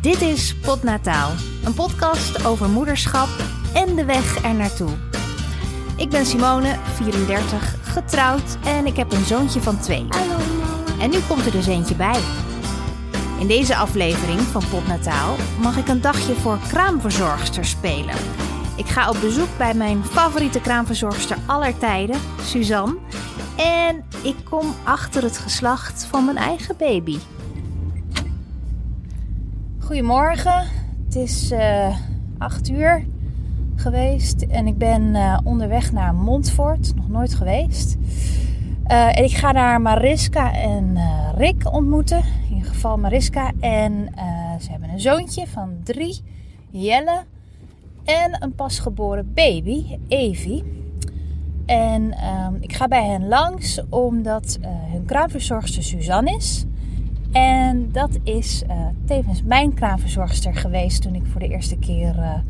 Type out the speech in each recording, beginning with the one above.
Dit is Potnataal, een podcast over moederschap en de weg er naartoe. Ik ben Simone, 34, getrouwd en ik heb een zoontje van twee. En nu komt er dus eentje bij. In deze aflevering van Potnataal mag ik een dagje voor kraamverzorgster spelen. Ik ga op bezoek bij mijn favoriete kraamverzorgster aller tijden, Suzanne. En ik kom achter het geslacht van mijn eigen baby. Goedemorgen, het is eh 8 uur geweest en ik ben eh, onderweg naar Montfort, nog nooit geweest. Eh, en ik ga daar Mariska en eh, Rick ontmoeten, in ieder geval Mariska. En eh, ze hebben een zoontje van drie, Jelle, en een pasgeboren baby, Evie. En ehm, ik ga bij hen langs omdat eh, hun kraamverzorgster Suzanne is. En dat is eh, tevens mijn kraamverzorgster geweest toen ik voor de eerste keer Na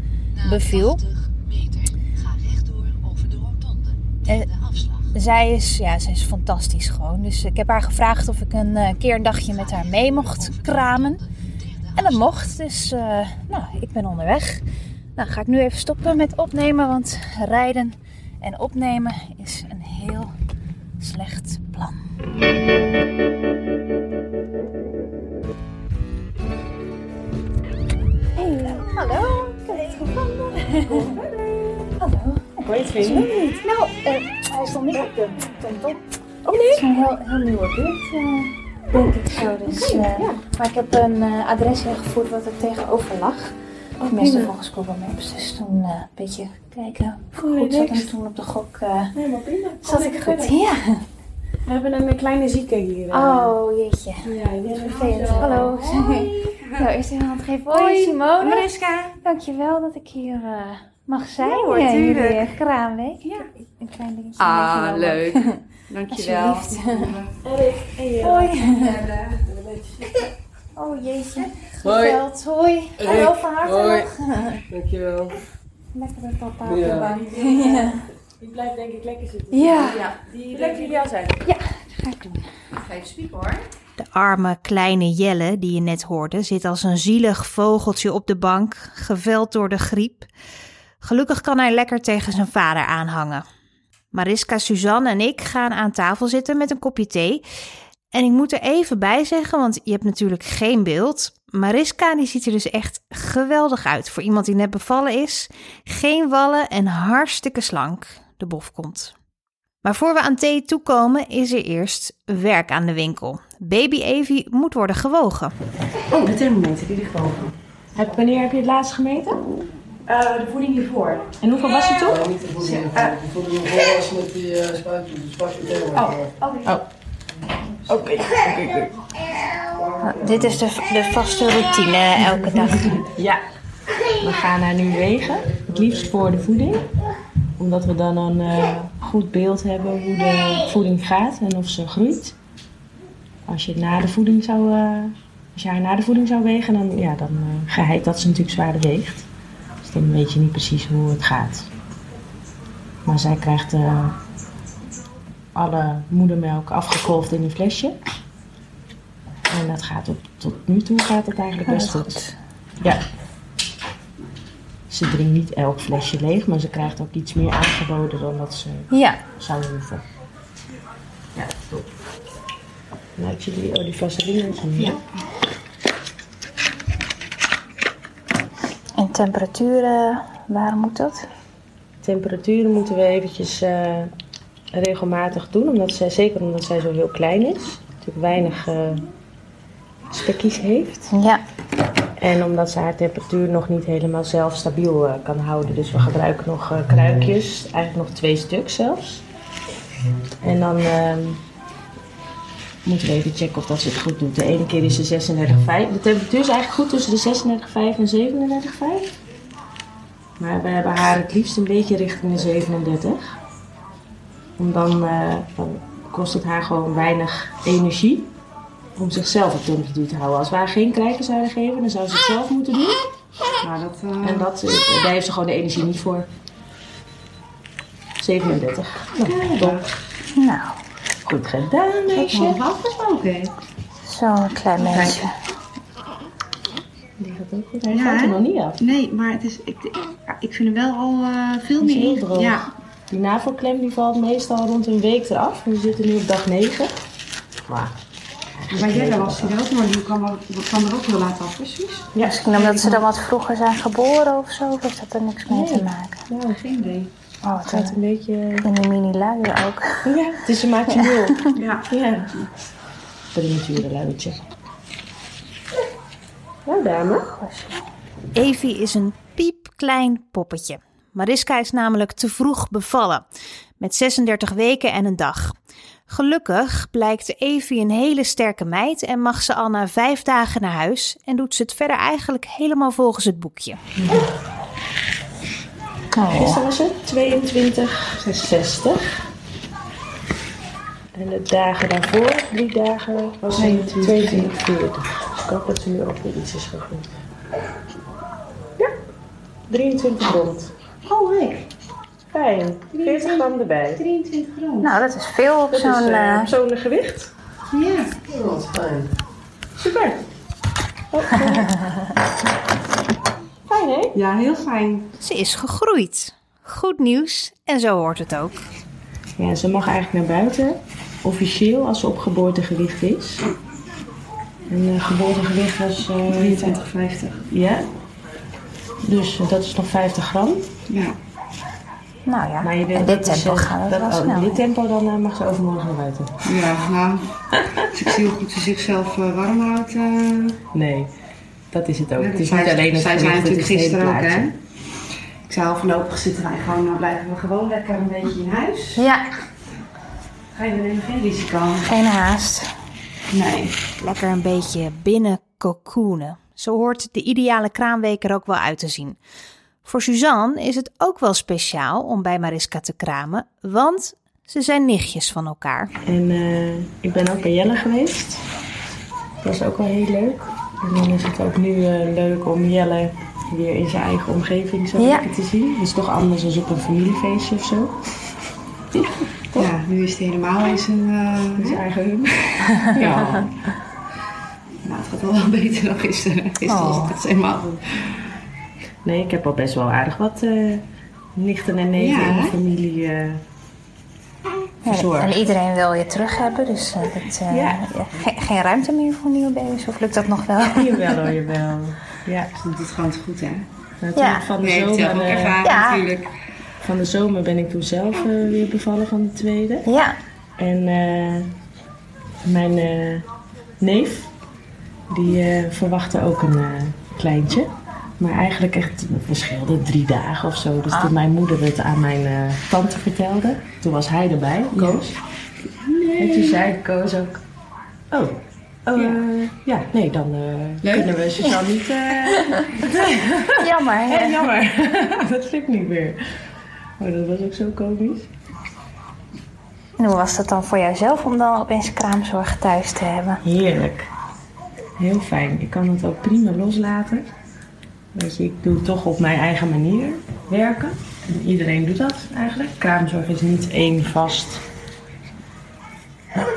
beviel. 80 meter ga rechtdoor over de rotonde Eh, en de afslag. Zij is, ja, zij is fantastisch gewoon. Dus ik heb haar gevraagd of ik een keer een dagje met haar mee mocht kramen. En dat mocht, dus nou, ik ben onderweg. Nou, ga ik nu even stoppen met opnemen, want rijden en opnemen is een heel slecht plan. Hallo. Ik heb het gevonden. Hallo. Hoe heet je Niet. Nou, eh, hij stond niet op de TomTom. Oh Het nee? is een heel, heel nieuwe buurt, eh, denk ik zo. Dus, eh, ja. Maar ik heb een adres ingevoerd wat er tegenover lag. Oh, prima. volgens Google Maps. Dus toen een beetje kijken. Goed zat en toen op de gok eh, Helemaal prima. zat ik goed. Ja. We hebben een kleine zieke hier. Oh, jeetje. Ja, is is vervelend. Hallo. Nou, eerst even een hand geven. Hoi, Hoi, Simone. Mariska. Dankjewel dat ik hier eh, mag zijn. Ja hoor, jullie, tuurlijk. eh, kraamweek. Ja. Een klein dingetje. Ah, meegenomen. leuk. Dankjewel. Alsjeblieft. Erik en je. Hoi. Ja, Oh jeetje. Hoi. Geveld. Hoi. Hallo van harte Hoi. Dankjewel. Lekker met papa op Ja. de bank. Ja. Die blijft denk ik lekker zitten. Ja. Die lekker ideaal zijn. Ga ik doen. Ga even spieken hoor. De arme kleine Jelle, die je net hoorde, zit als een zielig vogeltje op de bank, geveld door de griep. Gelukkig kan hij lekker tegen zijn vader aanhangen. Mariska, Suzanne en ik gaan aan tafel zitten met een kopje thee. En ik moet er even bij zeggen, want je hebt natuurlijk geen beeld. Mariska die ziet er dus echt geweldig uit voor iemand die net bevallen is. Geen wallen en hartstikke slank. De bof komt. Maar voor we aan thee toekomen, is er eerst werk aan de winkel. Baby Evie moet worden gewogen. Oh, de thermometer die ligt boven. Heb, wanneer heb je het laatst gemeten? de voeding hiervoor. En hoeveel was het toen? niet de voeding. De voeding was met die uh, spuit, de spuit Oh. Oké, oké, oké. Dit is de, de vaste routine elke dag. Ja, we gaan haar nu wegen. Het liefst voor de voeding. Omdat we dan een eh, goed beeld hebben hoe de voeding gaat en of ze groeit. Als je, na de voeding zou, eh, als je haar na de voeding zou wegen, dan, ja, dan eh geheid dat ze natuurlijk zwaarder weegt. Dus dan weet je niet precies hoe het gaat. Maar zij krijgt alle moedermelk afgekolfd in een flesje. En dat gaat op, tot nu toe gaat het eigenlijk best goed. Ja. Ze drinkt niet elk flesje leeg, maar ze krijgt ook iets meer aangeboden dan dat ze Ja, zou hoeven. Ja, top. Nou, ik zie die, oh, die vaseline niet. Ja. en temperaturen, waar moet dat? Temperaturen moeten we eventjes eh, regelmatig doen, omdat zij, zeker omdat zij zo heel klein is. Natuurlijk weinig eh, spekjes heeft. Ja, En omdat ze haar temperatuur nog niet helemaal zelf stabiel eh, kan houden. Dus we gebruiken nog eh, kruikjes, eigenlijk nog twee stuks zelfs. En dan ehm, moeten we even checken of dat ze het goed doet. De ene keer is ze 36,5. De temperatuur is eigenlijk goed tussen de 36,5 en 37,5. Maar we hebben haar het liefst een beetje richting de 37. Om dan, eh, dan kost het haar gewoon weinig energie om zichzelf op temperatuur te houden. Als we haar geen krijgen zouden geven, dan zou ze het zelf moeten doen. Maar dat... eh, En dat, eh, daar heeft ze gewoon de energie niet voor. 37. Nou, top. nou, Goed gedaan, meisje. Afgesproken. zo'n klein mensje. Die gaat ook goed. Hij Ja, valt er hè? nog niet af. Nee, maar het is, ik, ik vind hem wel al eh, veel is meer heel droog. Ja, Die navelklem die valt meestal rond een week eraf. We zitten nu op dag 9. Maar bij Jelle was hij er ook, maar die kwam, er- kwam er ook heel laat af, precies. ja, Misschien omdat ze dan wat vroeger zijn geboren of zo, of heeft dat er niks mee te maken? nou, Geen idee. Oh, het gaat een beetje... in die mini luier ook. Ja, het is een maatje nul. Ja. Ja. Premature luidje. Nou, dame. Evie is een piepklein poppetje. Mariska is namelijk te vroeg bevallen, met 36 weken en een dag. Gelukkig blijkt Evie een hele sterke meid en mag ze al na vijf dagen naar huis en doet ze het verder eigenlijk helemaal volgens het boekje. Gisteren was het 22, 60. En de dagen daarvoor, drie dagen, was het 22, 40. Dus ik hoop dat ze nu ook weer iets is gegroeid. Ja, 23 rond. Oh, leuk. Fijn, 40 gram erbij. 23 gram. Nou, dat is veel op Dat zo'n... is eh, eh, zo'n gewicht. Ja. Oh, wat fijn. Super. Oh, Fijn, hè? ja, heel fijn. Ze is gegroeid. Goed nieuws en zo hoort het ook. Ja, ze mag eigenlijk naar buiten. Officieel, als ze op geboortegewicht is. En uh, geboortegewicht was... eh 23,50. Ja. Dus dat is nog 50 gram. Ja. Nou ja, Maar je dit tempo gaat het dat- wel oh, snel. In dit tempo dan eh, mag ze overmorgen naar buiten. Ja, nou. Als ik zie hoe goed ze zichzelf eh, warm houdt. eh, Nee, dat is het ook. Ja, het is zij- niet alleen het Zij zijn het natuurlijk gisteren ook, hè? Ik al voorlopig zitten wij gewoon, nou blijven we gewoon lekker een beetje in huis. Ja, Ga je nemen geen risico. geen haast. Nee. Lekker een beetje binnen cocoonen. Zo hoort de ideale kraamweek er ook wel uit te zien. Voor Suzanne is het ook wel speciaal om bij Mariska te kramen, want ze zijn nichtjes van elkaar. En eh, ik ben ook bij Jelle geweest. Dat was ook wel heel leuk. En dan is het ook nu eh, leuk om Jelle weer in zijn eigen omgeving zo Ja. te zien. Het is toch anders dan op een familiefeestje of zo. Ja, nu is het helemaal in zijn... eh, In zijn eigen Ja. nou, het gaat wel wel beter dan gisteren. Gisteren was het helemaal goed. Nee, ik heb al best wel aardig wat eh, nichten en neven Ja, in mijn hè? familie eh, Ja, en iedereen wil je terug hebben, dus dat, Ja. ja, ge- geen ruimte meer voor nieuwe baby's, of lukt dat nog wel? Jawel hoor, jawel. Ja, Ze doet het gewoon te goed, hè? natuurlijk Ja. van de zelf zomer... ook eh, ervaren Ja. natuurlijk. van de zomer ben ik toen zelf weer bevallen van de tweede. Ja, En eh, mijn eh, neef, die eh, verwachtte ook een eh, kleintje. Maar eigenlijk echt, verschilde drie dagen of zo. Dus toen mijn moeder het aan mijn eh, tante vertelde, toen was hij erbij, Koos. En toen zei Koos ook, oh, oh Ja. ja nee, dan eh, kunnen we Suzanne niet... eh, jammer. Hè? jammer. dat lukt niet meer. Oh, dat was ook zo komisch. En hoe was dat dan voor jouzelf om dan opeens kraamzorg thuis te hebben? Heerlijk. Heel fijn. Ik kan het ook prima loslaten. Je, ik doe toch op mijn eigen manier werken. En iedereen doet dat eigenlijk. Kraamzorg is niet één vast,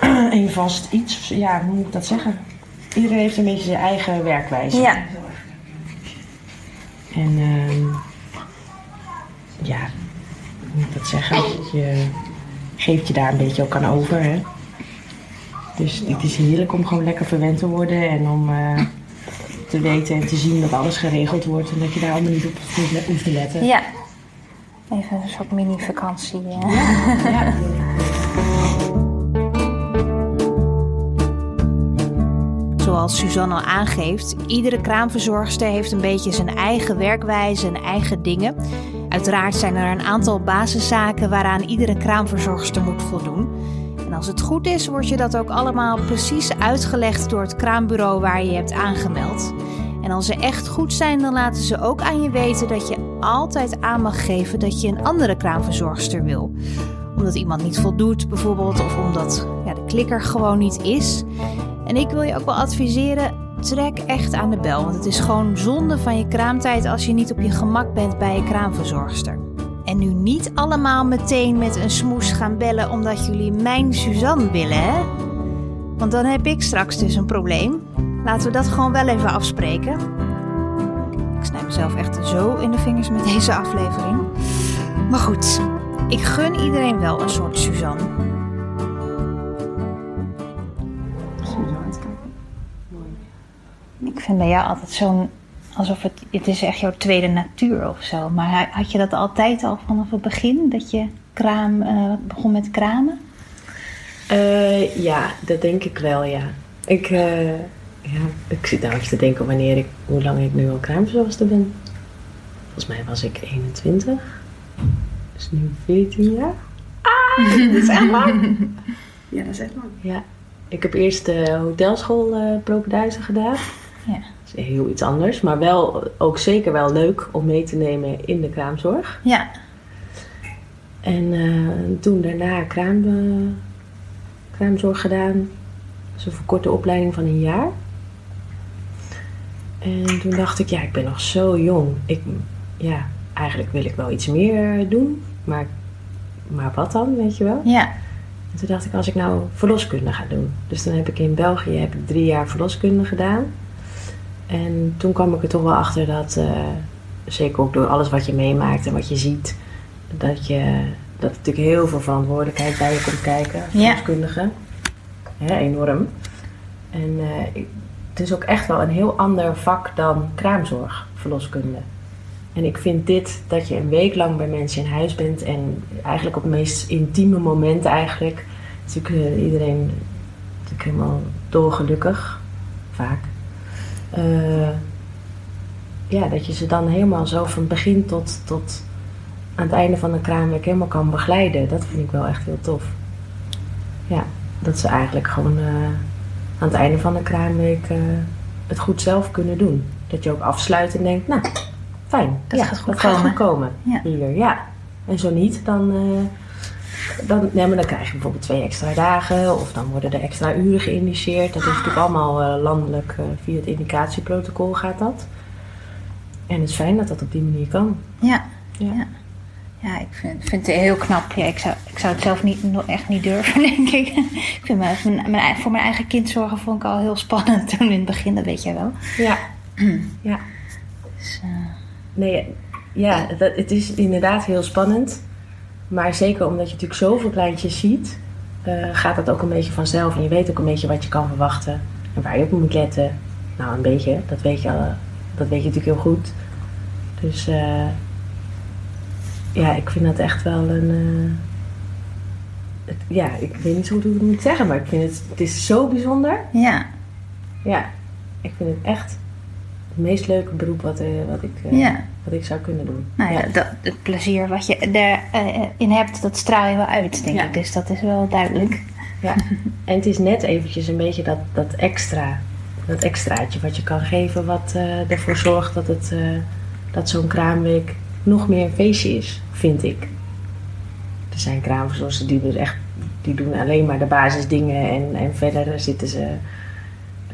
één vast iets. Ja, hoe moet ik dat zeggen? Iedereen heeft een beetje zijn eigen werkwijze. Ja, En ehm, ja, hoe moet ik dat zeggen? Je geeft je daar een beetje ook aan over. Hè? Dus het is heerlijk om gewoon lekker verwend te worden en om eh, te weten en te zien dat alles geregeld wordt en dat je daar allemaal niet op hoeft te letten. ja. Even een soort mini-vakantie. eh. Ja. Zoals Suzanne al aangeeft, iedere kraamverzorgster heeft een beetje zijn eigen werkwijze en eigen dingen. Uiteraard zijn er een aantal basiszaken waaraan iedere kraamverzorgster moet voldoen. En als het goed is, wordt je dat ook allemaal precies uitgelegd door het kraambureau waar je hebt aangemeld. En als ze echt goed zijn, dan laten ze ook aan je weten dat je altijd aan mag geven dat je een andere kraamverzorgster wil. Omdat iemand niet voldoet bijvoorbeeld, of omdat ja, de klikker gewoon niet is. En ik wil je ook wel adviseren, trek echt aan de bel. Want het is gewoon zonde van je kraamtijd als je niet op je gemak bent bij je kraamverzorgster. En nu niet allemaal meteen met een smoes gaan bellen omdat jullie mijn Suzanne willen, hè? Want dan heb ik straks dus een probleem. Laten we dat gewoon wel even afspreken. Ik snij mezelf echt zo in de vingers met deze aflevering. Maar goed, ik gun iedereen wel een soort Suzanne. Ik vind bij jou altijd zo'n. Alsof het. Het is echt jouw tweede natuur of zo. Maar had je dat altijd al vanaf het begin? Dat je kraam, eh, begon met kramen? Eh, ja, dat denk ik wel, ja. Ik, eh, ja, ik zit nou even te denken wanneer ik, hoe lang ik nu al kraamverzorgster ben. Volgens mij was ik 21. Dus nu 14 jaar. Ah, dat is echt lang. Ja, dat is echt lang. Ja, ik heb eerst de hotelschool eh Propenduizen gedaan. Ja. Is heel iets anders, maar wel ook zeker wel leuk om mee te nemen in de kraamzorg. Ja, En eh, toen daarna kraam, eh, kraamzorg gedaan. Is een verkorte opleiding van een jaar. En toen dacht ik, ja, ik ben nog zo jong. Ik, ja, eigenlijk wil ik wel iets meer eh, doen. Maar, maar wat dan, weet je wel? ja, En toen dacht ik, als ik nou verloskunde ga doen. Dus dan heb ik in België heb ik drie jaar verloskunde gedaan. En toen kwam ik er toch wel achter dat, eh, zeker ook door alles wat je meemaakt en wat je ziet, dat, je, dat er natuurlijk heel veel verantwoordelijkheid bij je komt kijken als Ja. Hè, enorm. En eh, ik- het is ook echt wel een heel ander vak dan kraamzorg, verloskunde. En ik vind dit, dat je een week lang bij mensen in huis bent en eigenlijk op het meest intieme moment eigenlijk. Natuurlijk eh, iedereen natuurlijk helemaal dolgelukkig, vaak. Eh, ja, dat je ze dan helemaal zo van begin tot, tot aan het einde van de kraamweek helemaal kan begeleiden. Dat vind ik wel echt heel tof. Ja, dat ze eigenlijk gewoon eh, aan het einde van de kraamweek eh, het goed zelf kunnen doen. Dat je ook afsluit en denkt, nou, fijn. Dat ja, gaat goed dat gaat komen. goed komen. Ja. Hier, ja. En zo niet, dan, dan, nee, maar dan krijg je bijvoorbeeld twee extra dagen. Of dan worden er extra uren geïndiceerd. Dat is natuurlijk allemaal eh, landelijk eh, via het indicatieprotocol gaat dat. En het is fijn dat dat op die manier kan. ja. Ja. Ja. Ja, ik vind, vind het heel knap. Ja, ik, zou, ik zou het zelf niet, echt niet durven, denk ik. ik vind mijn, mijn, mijn- voor mijn eigen kind zorgen vond ik al heel spannend toen in het begin, dat weet jij wel. Ja. ja. Dus, eh, Nee, ja, dat, het is inderdaad heel spannend. Maar zeker omdat je natuurlijk zoveel kleintjes ziet, eh, gaat dat ook een beetje vanzelf. En je weet ook een beetje wat je kan verwachten. En waar je op moet letten. Nou, een beetje, dat weet je, al, dat weet je natuurlijk heel goed. Dus eh, ja, ik vind dat echt wel een... eh, het- ja, ik weet niet zo goed hoe ik het moet zeggen, maar ik vind het, het is zo bijzonder. ja, Ja, ik vind het echt het meest leuke beroep wat, eh, wat, ik, Ja. Wat ik zou kunnen doen. nou ja, dat, het plezier wat je erin hebt, dat straal je wel uit, denk Ja. ik. Dus dat is wel duidelijk. Ja. En het is net eventjes een beetje dat, dat extra, dat extraatje wat je kan geven, wat eh, ervoor zorgt dat, het, eh, dat zo'n kraamweek nog meer een feestje is, vind ik. Er zijn kraamverzorgers die dus echt, die doen alleen maar de basisdingen en, en verder zitten ze.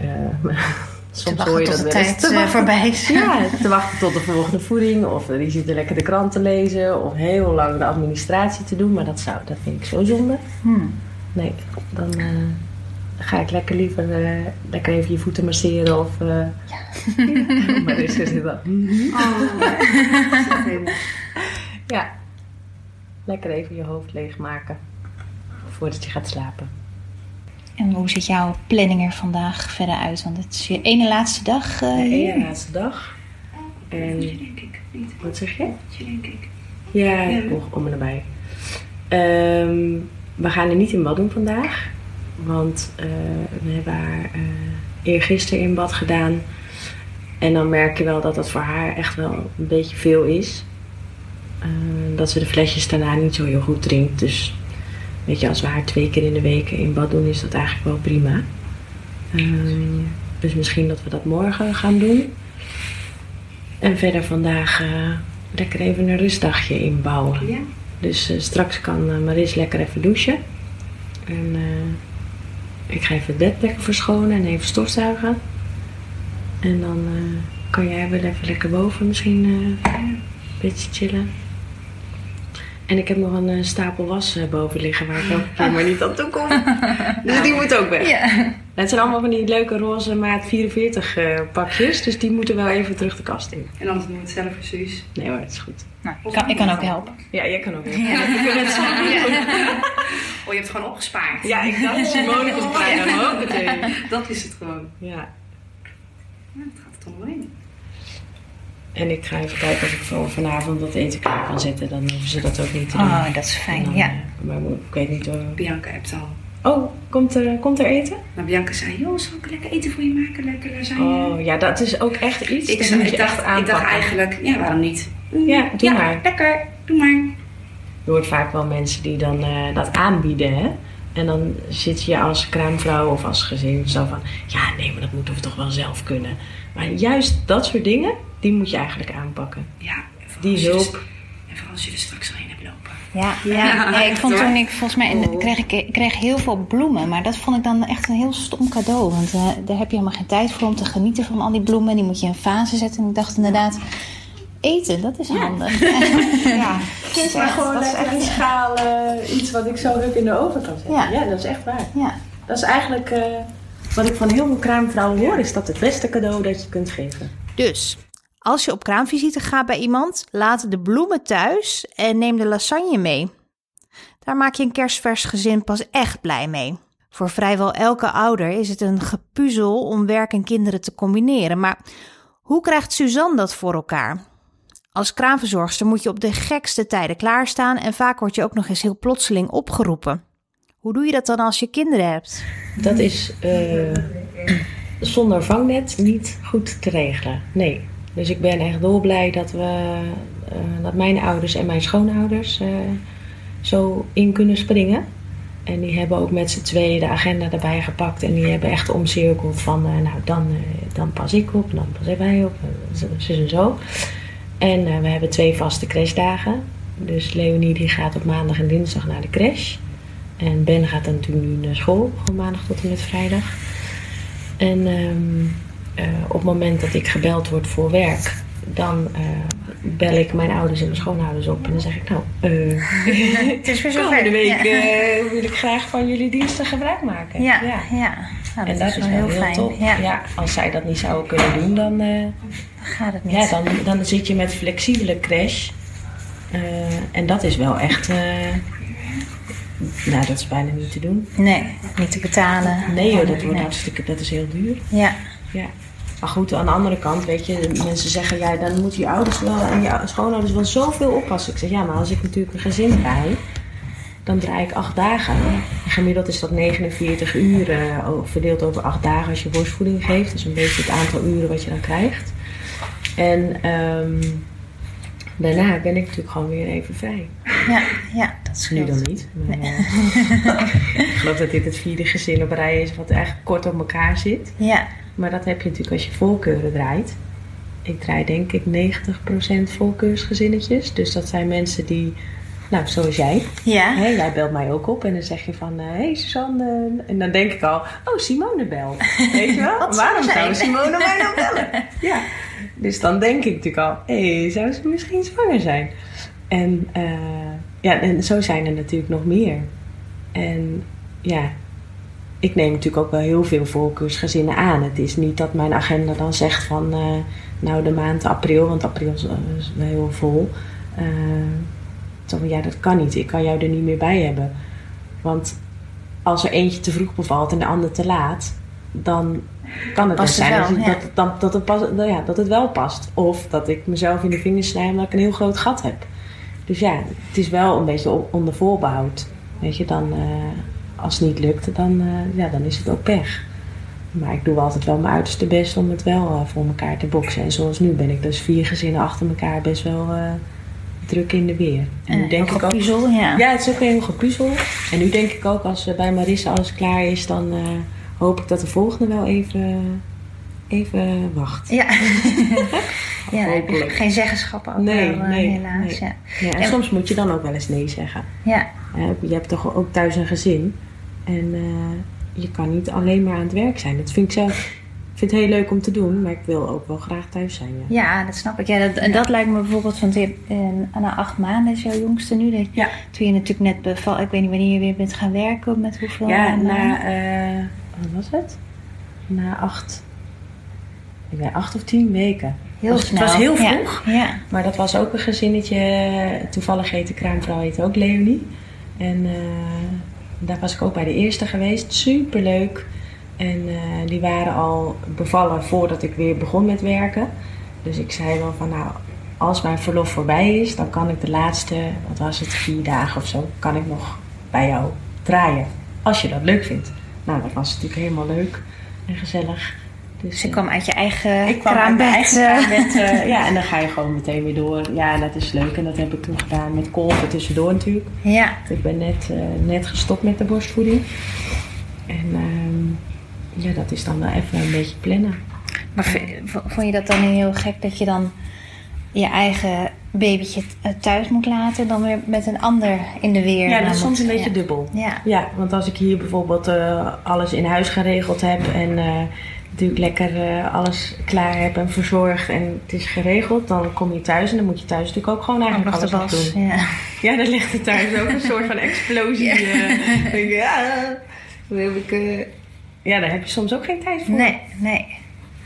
soms hoor je dat de wel tijd te eh, wachten voorbij is. Ja, te wachten tot de volgende voeding. Of eh, die zitten lekker de krant te lezen. Of heel lang de administratie te doen. Maar dat, zou, dat vind ik zo zonde. Hmm. Nee, dan eh, ga ik lekker liever lekker even je voeten masseren. Of, ja. maar is er dan. Ja, lekker even je hoofd leegmaken. Voordat je gaat slapen. En hoe ziet jouw planning er vandaag verder uit? Want het is je ene laatste dag eh, De hier. ene laatste dag. En denk ik niet. wat zeg je? denk ik. Ja, Ja. om, en nabij. Ehm, we gaan er niet in bad doen vandaag. Want eh, we hebben haar eh eergisteren in bad gedaan. En dan merk je wel dat dat voor haar echt wel een beetje veel is. Dat ze de flesjes daarna niet zo heel goed drinkt. Dus weet je, als we haar twee keer in de week in bad doen, is dat eigenlijk wel prima. Ehm, dus misschien dat we dat morgen gaan doen. En verder vandaag eh, lekker even een rustdagje inbouwen. Ja? Dus eh, straks kan eh, Maris lekker even douchen. En ik ga even het bed lekker verschonen en even stofzuigen. En dan kan jij wel even lekker boven misschien een beetje chillen. En ik heb nog een eh, stapel was eh, boven liggen waar ik elke keer maar niet aan toe kom. Dus die moet ook weg. Ja. Het zijn allemaal van die leuke roze maat 44 eh, pakjes. Dus die moeten wel even terug de kast in. En anders doen we het zelf precies. Nee hoor, dat is goed. Nou, ik, kan, ik kan ook helpen. Ja, jij kan ook. Ja. Het doen. Oh, je hebt het gewoon opgespaard. Ja, ik dacht Simone komt bijna hoppatee. Dat is het gewoon. Ja. Ja, dat gaat er toch wel in. En ik ga even kijken of ik voor vanavond wat eten klaar kan zetten. Dan hoeven ze dat ook niet te doen. Oh, dat is fijn. dan, Ja. Maar ik weet niet hoor. Bianca hebt al. Oh, komt er, komt er eten? Maar Bianca zei, joh, zal ik lekker eten voor je maken? Lekker lasagne. Oh ja, dat is ook echt iets. ik, zei- ik, dacht, ik eigenlijk, ja, waarom niet? Mm, Ja, doe ja, maar. lekker. Doe maar. Je hoort vaak wel mensen die dan eh, dat aanbieden, hè? En dan zit je als kraamvrouw of als gezin zo van... Ja, nee, maar dat moeten we toch wel zelf kunnen. Maar juist dat soort dingen, die moet je eigenlijk aanpakken. Ja, Die je hulp. er- En vooral als je er straks al in hebt lopen. Ja, ja. Ja, ik vond toen ik volgens mij in Oh. kreeg ik, ik kreeg heel veel bloemen, maar dat vond ik dan echt een heel stom cadeau, want eh, daar heb je helemaal geen tijd voor om te genieten van al die bloemen. Die moet je in vazen zetten. En ik dacht inderdaad, eten, dat is handig. ja, Geef maar gewoon is lekker echt- een schaal, eh, iets wat ik zo hup in de oven kan zetten. Ja. Ja, dat is echt waar. Ja. Dat is eigenlijk eh, wat ik van heel veel kraamvrouwen hoor, is dat het beste cadeau dat je kunt geven. Dus, als je op kraamvisite gaat bij iemand, laat de bloemen thuis en neem de lasagne mee. Daar maak je een kerstvers gezin pas echt blij mee. Voor vrijwel elke ouder is het een gepuzzel om werk en kinderen te combineren. Maar hoe krijgt Suzanne dat voor elkaar? Als kraamverzorgster moet je op de gekste tijden klaarstaan en vaak word je ook nog eens heel plotseling opgeroepen. Hoe doe je dat dan als je kinderen hebt? Dat is eh, zonder vangnet niet goed te regelen. Nee. Dus ik ben echt dolblij dat, we, eh, dat mijn ouders en mijn schoonouders eh, zo in kunnen springen. En die hebben ook met z'n tweeën de agenda erbij gepakt. En die hebben echt omcirkeld van, eh, nou dan, dan pas ik op, dan pas wij op. zo- en zo. En we hebben twee vaste crashdagen. Dus Leonie die gaat op maandag en dinsdag naar de crash. En Ben gaat dan natuurlijk nu naar school, van maandag tot en met vrijdag. En ehm, eh, op het moment dat ik gebeld word voor werk, dan eh, bel ik mijn ouders en mijn schoonouders op. En dan zeg ik, nou, eh Het is weer komende week eh, wil ik graag van jullie diensten gebruik maken. Ja, ja. Nou, En dat is wel heel, top. Ja, Ja. als zij dat niet zouden kunnen doen, dan, eh, dan gaat het niet. ja, dan, dan zit je met flexibele crash. Eh, en dat is wel echt, eh, nou dat is bijna niet te doen. Nee, niet te betalen. Nee dat wordt Nee. hartstikke, dat is heel duur. Ja, Ja. Maar goed, aan de andere kant, weet je, mensen zeggen, ja, dan moeten je ouders wel en je schoonouders wel zoveel oppassen. Ik zeg, ja, maar als ik natuurlijk een gezin draai, dan draai ik acht dagen. En gemiddeld is dat 49 uur, eh, verdeeld over acht dagen als je borstvoeding geeft. Dat is een beetje het aantal uren wat je dan krijgt. En ehm, daarna ben ik natuurlijk gewoon weer even vrij. ja, ja, dat Nu scheelt. dan niet. Maar, eh, ik geloof dat dit het vierde gezin op rij is wat eigenlijk kort op elkaar zit. Ja, Maar dat heb je natuurlijk als je voorkeuren draait. Ik draai denk ik 90% voorkeursgezinnetjes. Dus dat zijn mensen die, nou zoals jij. ja. Hè, jij belt mij ook op en dan zeg je van, hé hey, Suzanne. En dan denk ik al, oh Simone belt. Weet je wel? Waarom zou? Simone mij nou bellen? ja. Dus dan denk ik natuurlijk al, hé, hey, zou ze misschien zwanger zijn? En, eh, ja, en zo zijn er natuurlijk nog meer. En ja, ik neem natuurlijk ook wel heel veel voorkeursgezinnen aan. Het is niet dat mijn agenda dan zegt van, eh, nou de maand april, want april is, eh, is wel heel vol. Van, ja, dat kan niet. Ik kan jou er niet meer bij hebben. Want als er eentje te vroeg bevalt en de ander te laat, dan kan het best het zijn wel, dat, ja. dat, dat, dat, het pas, nou ja, dat het wel past. Of dat ik mezelf in de vingers snij omdat ik een heel groot gat heb. Dus ja, het is wel een beetje on- onder voorbehoud. Weet je, dan, als het niet lukt, dan, eh, ja, dan is het ook pech. Maar ik doe altijd wel mijn uiterste best om het wel eh, voor elkaar te boksen. En zoals nu ben ik dus vier gezinnen achter elkaar best wel eh, druk in de weer. En nu En denk ik ook, puzzel, ja. ja, het is ook een heel gepuzzel. En nu denk ik ook, als bij Marissa alles klaar is, dan hoop ik dat de volgende wel even, even wacht. Ja. ja, Hopelijk. geen zeggenschap over, Nee, nee, helaas. nee. Ja. Ja, en En- soms moet je dan ook wel eens nee zeggen. Ja. Je hebt toch ook thuis een gezin. En eh, je kan niet alleen maar aan het werk zijn. Dat vind ik zelf vind het heel leuk om te doen, maar ik wil ook wel graag thuis zijn. Ja. Ja, dat snap ik. Ja, dat, en dat lijkt me bijvoorbeeld van. En na acht maanden is jouw jongste nu. Dat, Ja. Toen je natuurlijk net beval. Ik weet niet wanneer je weer bent gaan werken. Met hoeveel Ja, maanden? na, eh, wat was het? Na acht, ik weet, acht of tien weken. Heel was- het snel. was heel vroeg. Ja. Maar dat was ook een gezinnetje. Toevallig heet de kraamvrouw heet ook Leonie. En eh, daar was ik ook bij de eerste geweest. Super leuk. En eh, die waren al bevallen voordat ik weer begon met werken. Dus ik zei wel van nou, als mijn verlof voorbij is, dan kan ik de laatste, wat was het, vier dagen of zo, kan ik nog bij jou draaien. Als je dat leuk vindt. Nou, dat was natuurlijk helemaal leuk en gezellig. Dus, je eh, kwam uit je eigen ik kwam uit mijn kraambed. eigen eh, kraambed, eh, ja, en dan ga je gewoon meteen weer door. Ja, en dat is leuk. En dat heb ik toen gedaan met kolven tussendoor natuurlijk. ja. Ik ben net, net gestopt met de borstvoeding. En ehm, ja, dat is dan wel even een beetje plannen. Maar vond je dat dan heel gek dat je dan je eigen babytje thuis moet laten en dan weer met een ander in de weer? Ja, dat is soms een beetje ja. dubbel. Ja. Ja, want als ik hier bijvoorbeeld alles in huis geregeld heb en natuurlijk lekker eh, alles klaar heb en verzorgd en het is geregeld, dan kom je thuis en dan moet je thuis natuurlijk ook gewoon eigenlijk alles nog doen. Ja. Ja, dan ligt er thuis ook een soort van explosie. eh. Ja, heb ik, eh, ja, daar heb je soms ook geen tijd voor. Nee, nee.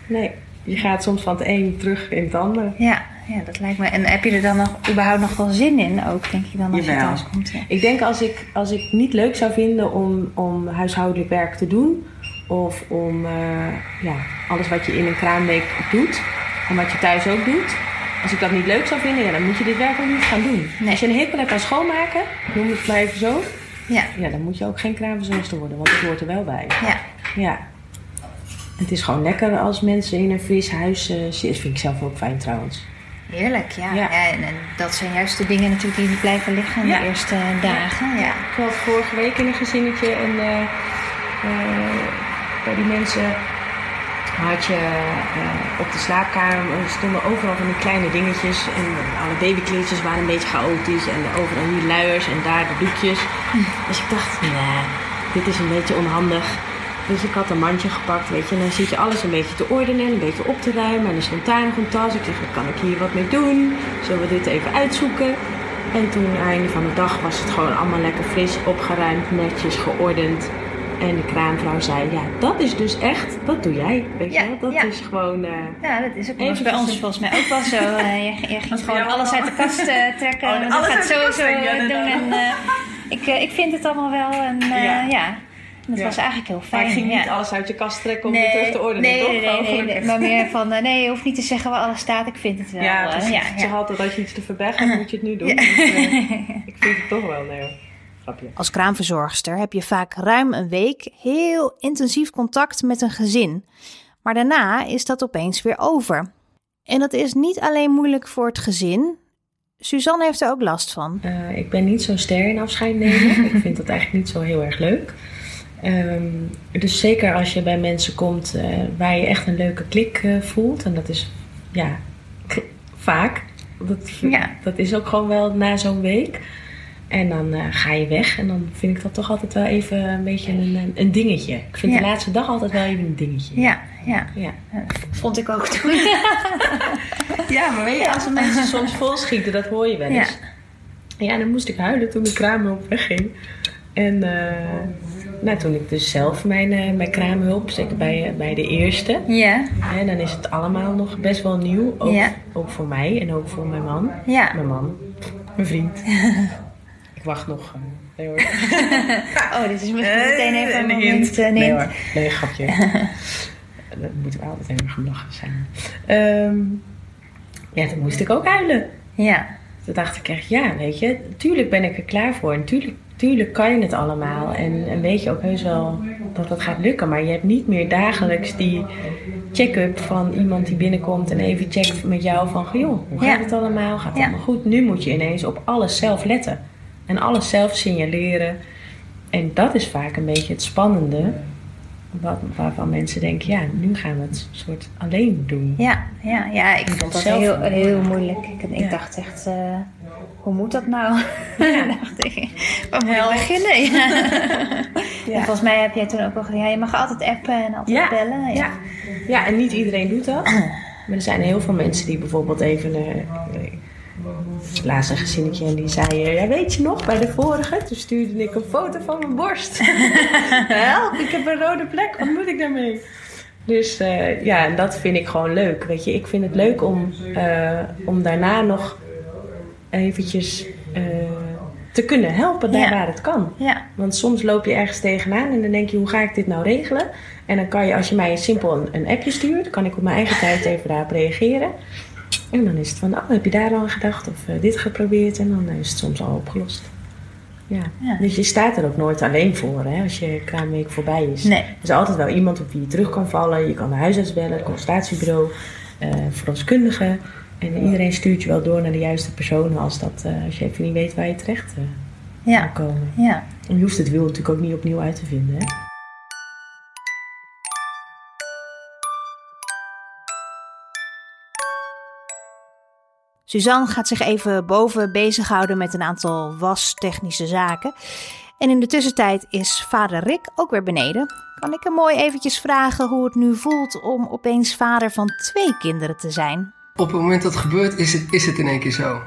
Nee. Je gaat soms van het een terug in het ander. Ja, ja, dat lijkt me. En heb je er dan nog überhaupt nog wel zin in ook, denk je dan, als je thuis komt? Ja. Ik denk als ik, als ik niet leuk zou vinden om, om huishoudelijk werk te doen, of om eh, ja, alles wat je in een kraamweek doet, en wat je thuis ook doet, als ik dat niet leuk zou vinden, ja, dan moet je dit werk ook niet gaan doen. Nee. Als je een hekel hebt aan schoonmaken, noem het maar even zo, Ja, ja, dan moet je ook geen kraamverzorgster worden, want het hoort er wel bij. ja. Ja. Het is gewoon lekker als mensen in een fris huis eh, zitten. Dat vind ik zelf ook fijn trouwens. Heerlijk, ja. Ja. ja. en, en dat zijn juist de dingen natuurlijk die blijven liggen in Ja. de eerste dagen. Ja. Ik was vorige week in een gezinnetje en eh, eh, bij die mensen had je eh, op de slaapkamer er stonden overal van die kleine dingetjes en alle babykleedjes waren een beetje chaotisch en overal hier luiers en daar de doekjes. Dus ik dacht, nee, dit is een beetje onhandig. Dus ik had een mandje gepakt, weet je, en dan zit je alles een beetje te ordenen, een beetje op te ruimen. En er stond daar nog een tas. Ik zeg, kan ik hier wat mee doen? Zullen we dit even uitzoeken? En toen, aan het einde van de dag, was het gewoon allemaal lekker fris, opgeruimd, netjes, geordend. En de kraamvrouw zei, ja, dat is dus echt, dat doe jij, weet je wel? Dat ja. is gewoon... eh, Ja, dat is ook was bij ons volgens mij ook wel zo. Eh, je, je ging gewoon alles uit de kast eh, trekken. Oh, en dat gaat zo, zo doen. En, ik, ik vind het allemaal wel. En Ja. dat Ja. was eigenlijk heel fijn. maar ging ja. niet alles uit je kast trekken om weer terug te ordenen, nee, toch? nee, nee, nee. Maar meer van, nee, je hoeft niet te zeggen waar alles staat. Ik vind het wel. Ja, precies. ja, Ik ja. zeg altijd, als je iets te verbergen hebt, moet je het nu doen. Dus, ik vind het toch wel, nee. Grapje. Als kraamverzorgster heb je vaak ruim een week heel intensief contact met een gezin. Maar daarna is dat opeens weer over. En dat is niet alleen moeilijk voor het gezin. Suzanne heeft er ook last van. Eh, ik ben niet zo'n ster in afscheid nemen. ik vind dat eigenlijk niet zo heel erg leuk. Ehm, dus zeker als je bij mensen komt eh, waar je echt een leuke klik eh, voelt. En dat is ja, vaak. Dat, Ja. dat is ook gewoon wel na zo'n week. En dan eh, ga je weg. En dan vind ik dat toch altijd wel even een beetje een, een, dingetje. Ik vind Ja. de laatste dag altijd wel even een dingetje. Ja, ja. Ja. Vond ik ook toen. Ja, maar weet je, als de mensen soms volschieten, dat hoor je wel eens. Ja. dan moest ik huilen toen de kraamhulp wegging. En eh, nou, toen ik dus zelf mijn, eh, mijn kraamhulp, zeker bij, eh, bij de eerste, Ja, hè, dan is het allemaal nog best wel nieuw. Ook, Ja. ook voor mij en ook voor mijn man. ja. Mijn man, mijn vriend. ik wacht nog. eh, nee hoor. Oh, dit is misschien meteen even een een moment. hint. eh, Nee hoor, nee, grapje. Daar moeten we altijd even gaan lachen zijn. Ehm, ja, toen moest ik ook huilen. Ja, Toen dacht ik echt, ja, weet je, tuurlijk ben ik er klaar voor. En tuurlijk, tuurlijk kan je het allemaal. En, en weet je ook heus wel dat het gaat lukken. Maar je hebt niet meer dagelijks die check-up van iemand die binnenkomt en even checkt met jou van, joh, hoe gaat Ja. het allemaal? Gaat het Ja. allemaal goed? Nu moet je ineens op alles zelf letten. En alles zelf signaleren. En dat is vaak een beetje het spannende. Wat, waarvan mensen denken, ja, nu gaan we het soort alleen doen. ja, ja, ja. Ik vond dat heel, doen. heel moeilijk. Ik, ik Ja. dacht echt, eh, hoe moet dat nou? dacht ik, waar moet ik beginnen? Ja. En volgens mij heb jij toen ook al gezegd, ja, je mag altijd appen en altijd Ja, bellen. Ja. ja, en niet iedereen doet dat. Maar er zijn heel veel mensen die bijvoorbeeld even... eh, laatst een gezinnetje en die zei... eh, ja, weet je nog, bij de vorige... toen stuurde ik een foto van mijn borst. Help, ik heb een rode plek. Wat moet ik daarmee? Dus eh, ja, en dat vind ik gewoon leuk. Weet je, ik vind het leuk om, eh, om daarna nog eventjes te kunnen helpen daar Ja. waar het kan. Ja, Want soms loop je ergens tegenaan en dan denk je, hoe ga ik dit nou regelen? En dan kan je, als je mij simpel een, een appje stuurt, kan ik op mijn eigen tijd even daarop reageren. En dan is het van, oh, heb je daar al aan gedacht of eh, dit geprobeerd? En dan is het soms al opgelost. Ja. Ja. Dus je staat er ook nooit alleen voor hè, als je kraamweek voorbij is. Nee. Er is altijd wel iemand op wie je terug kan vallen. Je kan de huisarts bellen, het consultatiebureau, eh verloskundige. En iedereen stuurt je wel door naar de juiste personen als, dat, eh, als je even niet weet waar je terecht eh ja, kan komen. ja. En je hoeft het wiel natuurlijk ook niet opnieuw uit te vinden. Hè? Suzanne gaat zich even boven bezighouden met een aantal wastechnische zaken. En in de tussentijd is vader Rick ook weer beneden. Kan ik hem mooi eventjes vragen hoe het nu voelt om opeens vader van twee kinderen te zijn? Op het moment dat het gebeurt, is het, is het in één keer zo.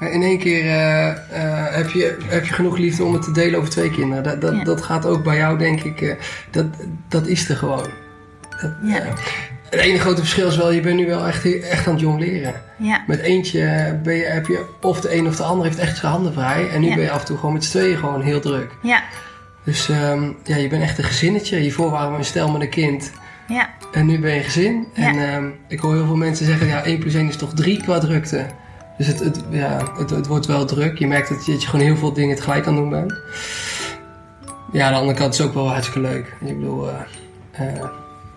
Eh, In één keer eh, eh, heb, je, heb je genoeg liefde om het te delen over twee kinderen. Dat, dat, Ja. dat gaat ook bij jou, denk ik. eh, dat, dat is er gewoon. Dat, Ja. Het enige grote verschil is wel, je bent nu wel echt, echt aan het jongleren. Ja, Met eentje ben je, heb je of de een of de ander heeft echt zijn handen vrij. En nu Ja. ben je af en toe gewoon met z'n tweeën gewoon heel druk. ja, Dus ehm, ja, je bent echt een gezinnetje. Hiervoor waren we een stel met een kind. ja, En nu ben je een gezin. Ja. En ehm, ik hoor heel veel mensen zeggen, ja, 1 plus 1 is toch 3 qua drukte. Dus het, het, ja, het, het wordt wel druk. Je merkt dat je, dat je gewoon heel veel dingen tegelijk aan het doen bent. Ja, aan de andere kant is het ook wel hartstikke leuk. Ik bedoel, eh, eh,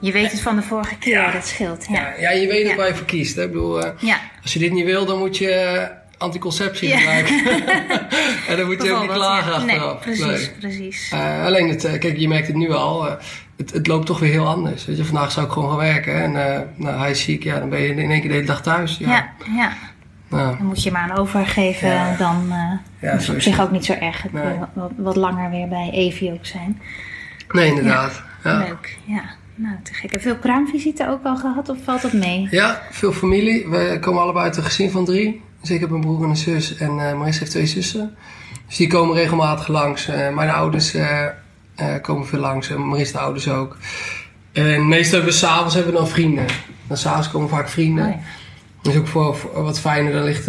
je weet het van de vorige keer, Ja. dat scheelt. ja. Ja, ja, je weet Ja. waar je voor kiest. Hè? Ik bedoel, eh, als je dit niet wil, dan moet je eh, anticonceptie gebruiken. en dan moet je ook niet klagen achteraf. Nee, precies, Nee. precies. Eh, alleen, het, kijk, je merkt het nu al. het, het loopt toch weer heel anders. Weet je, vandaag zou ik gewoon gaan werken. En nou, hij is ziek. Ja, dan ben je in één keer de hele dag thuis. Ja. Ja. Nou, Dan moet je hem aan overgeven, dan Ja, is op zich ook niet zo erg. Het Nee. wat, wat langer weer bij Evie ook zijn. nee, inderdaad. Ja. Leuk, ja. Nou, te gek. Heb je veel kraamvisite ook al gehad of valt dat mee? Ja, veel familie. We komen allebei uit een gezin van drie. Dus ik heb een broer en een zus en eh Maris heeft twee zussen. Dus die komen regelmatig langs. Eh, mijn ouders eh, komen veel langs en Maris de ouders ook. En meestal hebben we s'avonds hebben we dan vrienden. Dan s'avonds komen vaak vrienden. Oh ja. Dat is ook voor, voor wat fijner. Dan ligt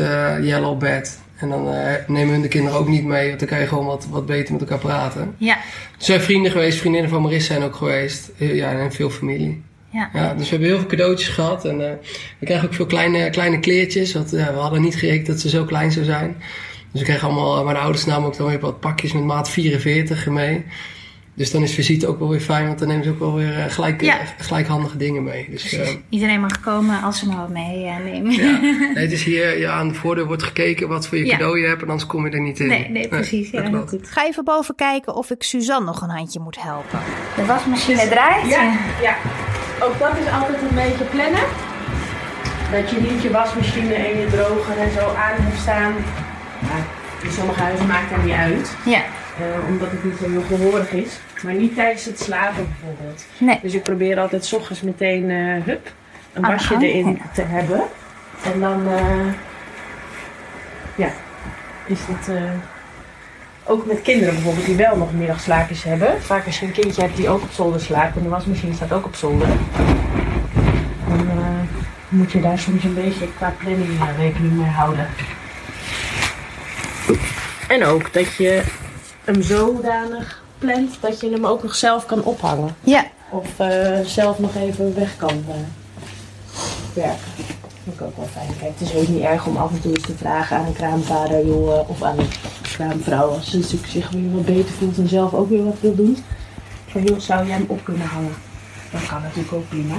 Jelle op bed. En dan eh, nemen hun de kinderen ook niet mee. Want dan kan je gewoon wat, wat beter met elkaar praten. Ja, Er zijn vrienden geweest. Vriendinnen van Maris zijn ook geweest. Ja, en veel familie. ja. Ja, dus we hebben heel veel cadeautjes gehad. En eh, we krijgen ook veel kleine, kleine kleertjes. Want ja, we hadden niet gerekend dat ze zo klein zou zijn. Dus we kregen allemaal, mijn ouders namen ook dan weer wat pakjes met maat 44 mee. Dus dan is visite ook wel weer fijn, want dan nemen ze ook wel weer eh, gelijk, Ja. eh, gelijkhandige dingen mee. Dus, eh, Iedereen mag komen als ze maar wat mee eh, nemen. ja. Nee, het is hier ja, aan de voordeur wordt gekeken wat voor je Ja. cadeau je hebt en anders kom je er niet in. Nee, nee, precies. Ja, dat heel klopt. goed. Ga even boven kijken of ik Suzanne nog een handje moet helpen. De wasmachine draait. Ja, ja. Ook dat is altijd een beetje plannen. Dat je niet je wasmachine en je droger en zo aan hebt staan. Maar in sommige huizen maakt dat niet uit. Ja. Eh, omdat het niet zo heel gehoorig is. Maar niet tijdens het slapen bijvoorbeeld. Nee. Dus ik probeer altijd 's ochtends meteen eh, hup, een wasje erin ja. te hebben. En dan eh, ja, is het eh, ook met kinderen bijvoorbeeld die wel nog middagslaapjes hebben. Vaak als je een kindje hebt die ook op zolder slaapt en de wasmachine staat ook op zolder. Dan moet je daar soms een beetje qua planning rekening mee houden. En ook dat je hem zodanig plant dat je hem ook nog zelf kan ophangen. Ja. Of eh, zelf nog even weg kan eh, werken. Dat vind ik ook wel fijn. Kijk, het is ook niet erg om af en toe eens te vragen aan een kraamvader joh, eh, of aan een kraamvrouw. Als ze natuurlijk zich weer wat beter voelt en zelf ook weer wat wil doen. Van joh, zou jij hem op kunnen hangen? Dat kan natuurlijk ook prima.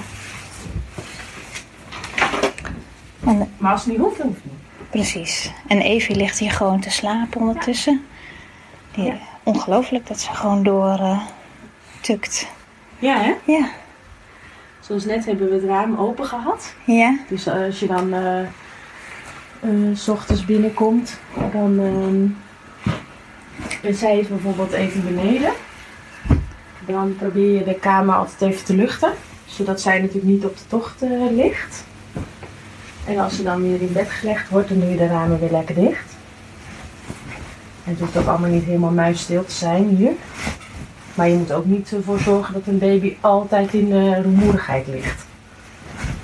En, Maar als het niet hoeft, dan hoeft het niet. precies. En Evie ligt hier gewoon te slapen ondertussen. Ja. Ongelooflijk dat ze gewoon door eh, tukt. Ja, hè? Ja. Zoals net hebben we het raam open gehad. Ja. Dus als je dan eh, eh, s ochtends binnenkomt, dan ehm, en zij is bijvoorbeeld even beneden. Dan probeer je de kamer altijd even te luchten, zodat zij natuurlijk niet op de tocht ligt. En als ze dan weer in bed gelegd wordt, dan doe je de ramen weer lekker dicht. En het hoeft ook allemaal niet helemaal muisstil te zijn hier. Maar je moet ook niet ervoor zorgen dat een baby altijd in de rumoerigheid ligt.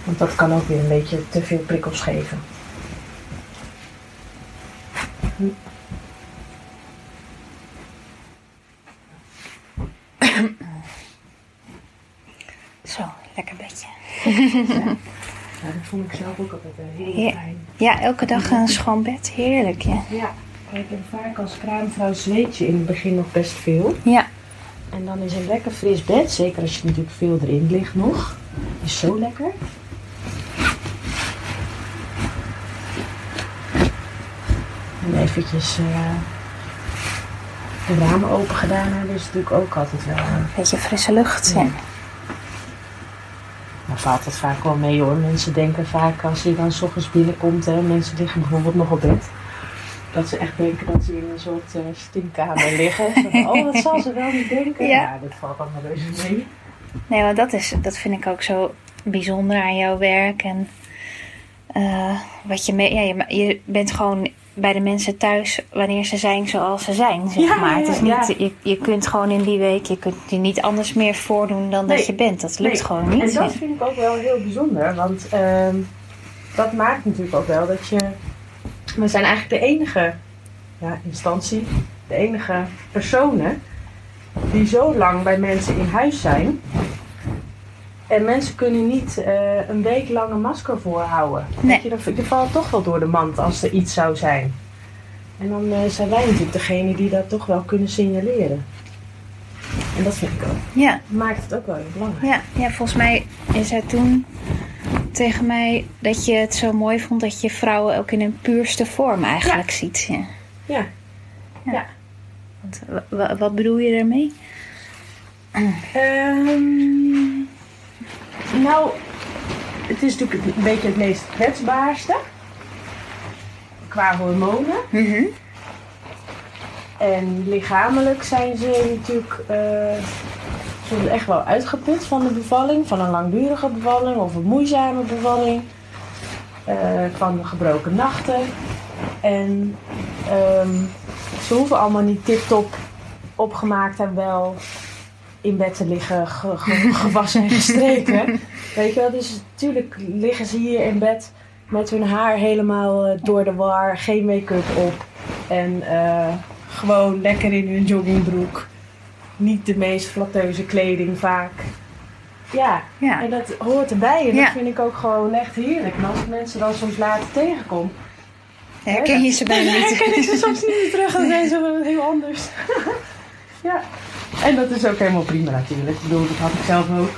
Want dat kan ook weer een beetje te veel prikkels geven. Zo, lekker bedje. Ja, dat vond ik zelf ook altijd eh, heel fijn. Ja, elke dag een schoon bed. Heerlijk, ja. Ja, kijk, en vaak als kraamvrouw zweet je in het begin nog best veel. Ja, En dan is een lekker fris bed, zeker als je natuurlijk veel erin ligt nog, is zo lekker. En eventjes eh, de ramen open gedaan hebben is natuurlijk ook altijd wel. eh, een beetje frisse lucht. Ja. Maar valt het vaak wel mee hoor. Mensen denken vaak als je dan s ochtends binnenkomt, hè, mensen liggen bijvoorbeeld nog op bed. Dat ze echt denken dat ze in een soort eh stinkkamer liggen. Van, oh, dat zal ze wel niet denken. Ja. Ja, dat valt allemaal reuze mee. Nee, want dat, is, dat vind ik ook zo bijzonder aan jouw werk. En eh, wat je, mee, ja, je, je bent gewoon bij de mensen thuis wanneer ze zijn zoals ze zijn, zeg Ja, maar. Het is niet, je, je kunt gewoon in die week, je kunt je niet anders meer voordoen dan dat je bent. Dat lukt Nee, gewoon niet. En dat vind ik ook wel heel bijzonder, want ehm, dat maakt natuurlijk ook wel dat je. We zijn eigenlijk de enige ja, instantie, de enige personen die zo lang bij mensen in huis zijn. En mensen kunnen niet eh, een week lang een masker voorhouden. Nee. Je, je valt toch wel door de mand als er iets zou zijn. En dan eh, zijn wij natuurlijk degene die dat toch wel kunnen signaleren. En dat vind ik ook. Ja, Maakt het ook wel heel belangrijk. ja, ja, volgens mij is het toen tegen mij dat je het zo mooi vond dat je vrouwen ook in hun puurste vorm eigenlijk ziet. Ja. Ja. Want, wa- wat bedoel je daarmee? Ehm, nou, het is natuurlijk een beetje het meest kwetsbaarste. Qua hormonen. En lichamelijk zijn ze natuurlijk eh, soms echt wel uitgeput van de bevalling. Van een langdurige bevalling of een moeizame bevalling. eh, van gebroken nachten. En ehm, ze hoeven allemaal niet tip-top opgemaakt en wel in bed te liggen, ge- ge- gewassen en gestreken. Weet je wel, dus natuurlijk liggen ze hier in bed met hun haar helemaal eh, door de war, geen make-up op. En eh, gewoon lekker in hun joggingbroek. Niet de meest flatteuze kleding vaak. Ja, Ja. en dat hoort erbij. En Ja. dat vind ik ook gewoon echt heerlijk. En als ik mensen dan soms later tegenkom, Herken je ze bijna niet? herken ik ze soms niet meer terug. Dan zijn ze wel heel anders. ja. En dat is ook helemaal prima natuurlijk. Ik bedoel, dat had ik zelf ook.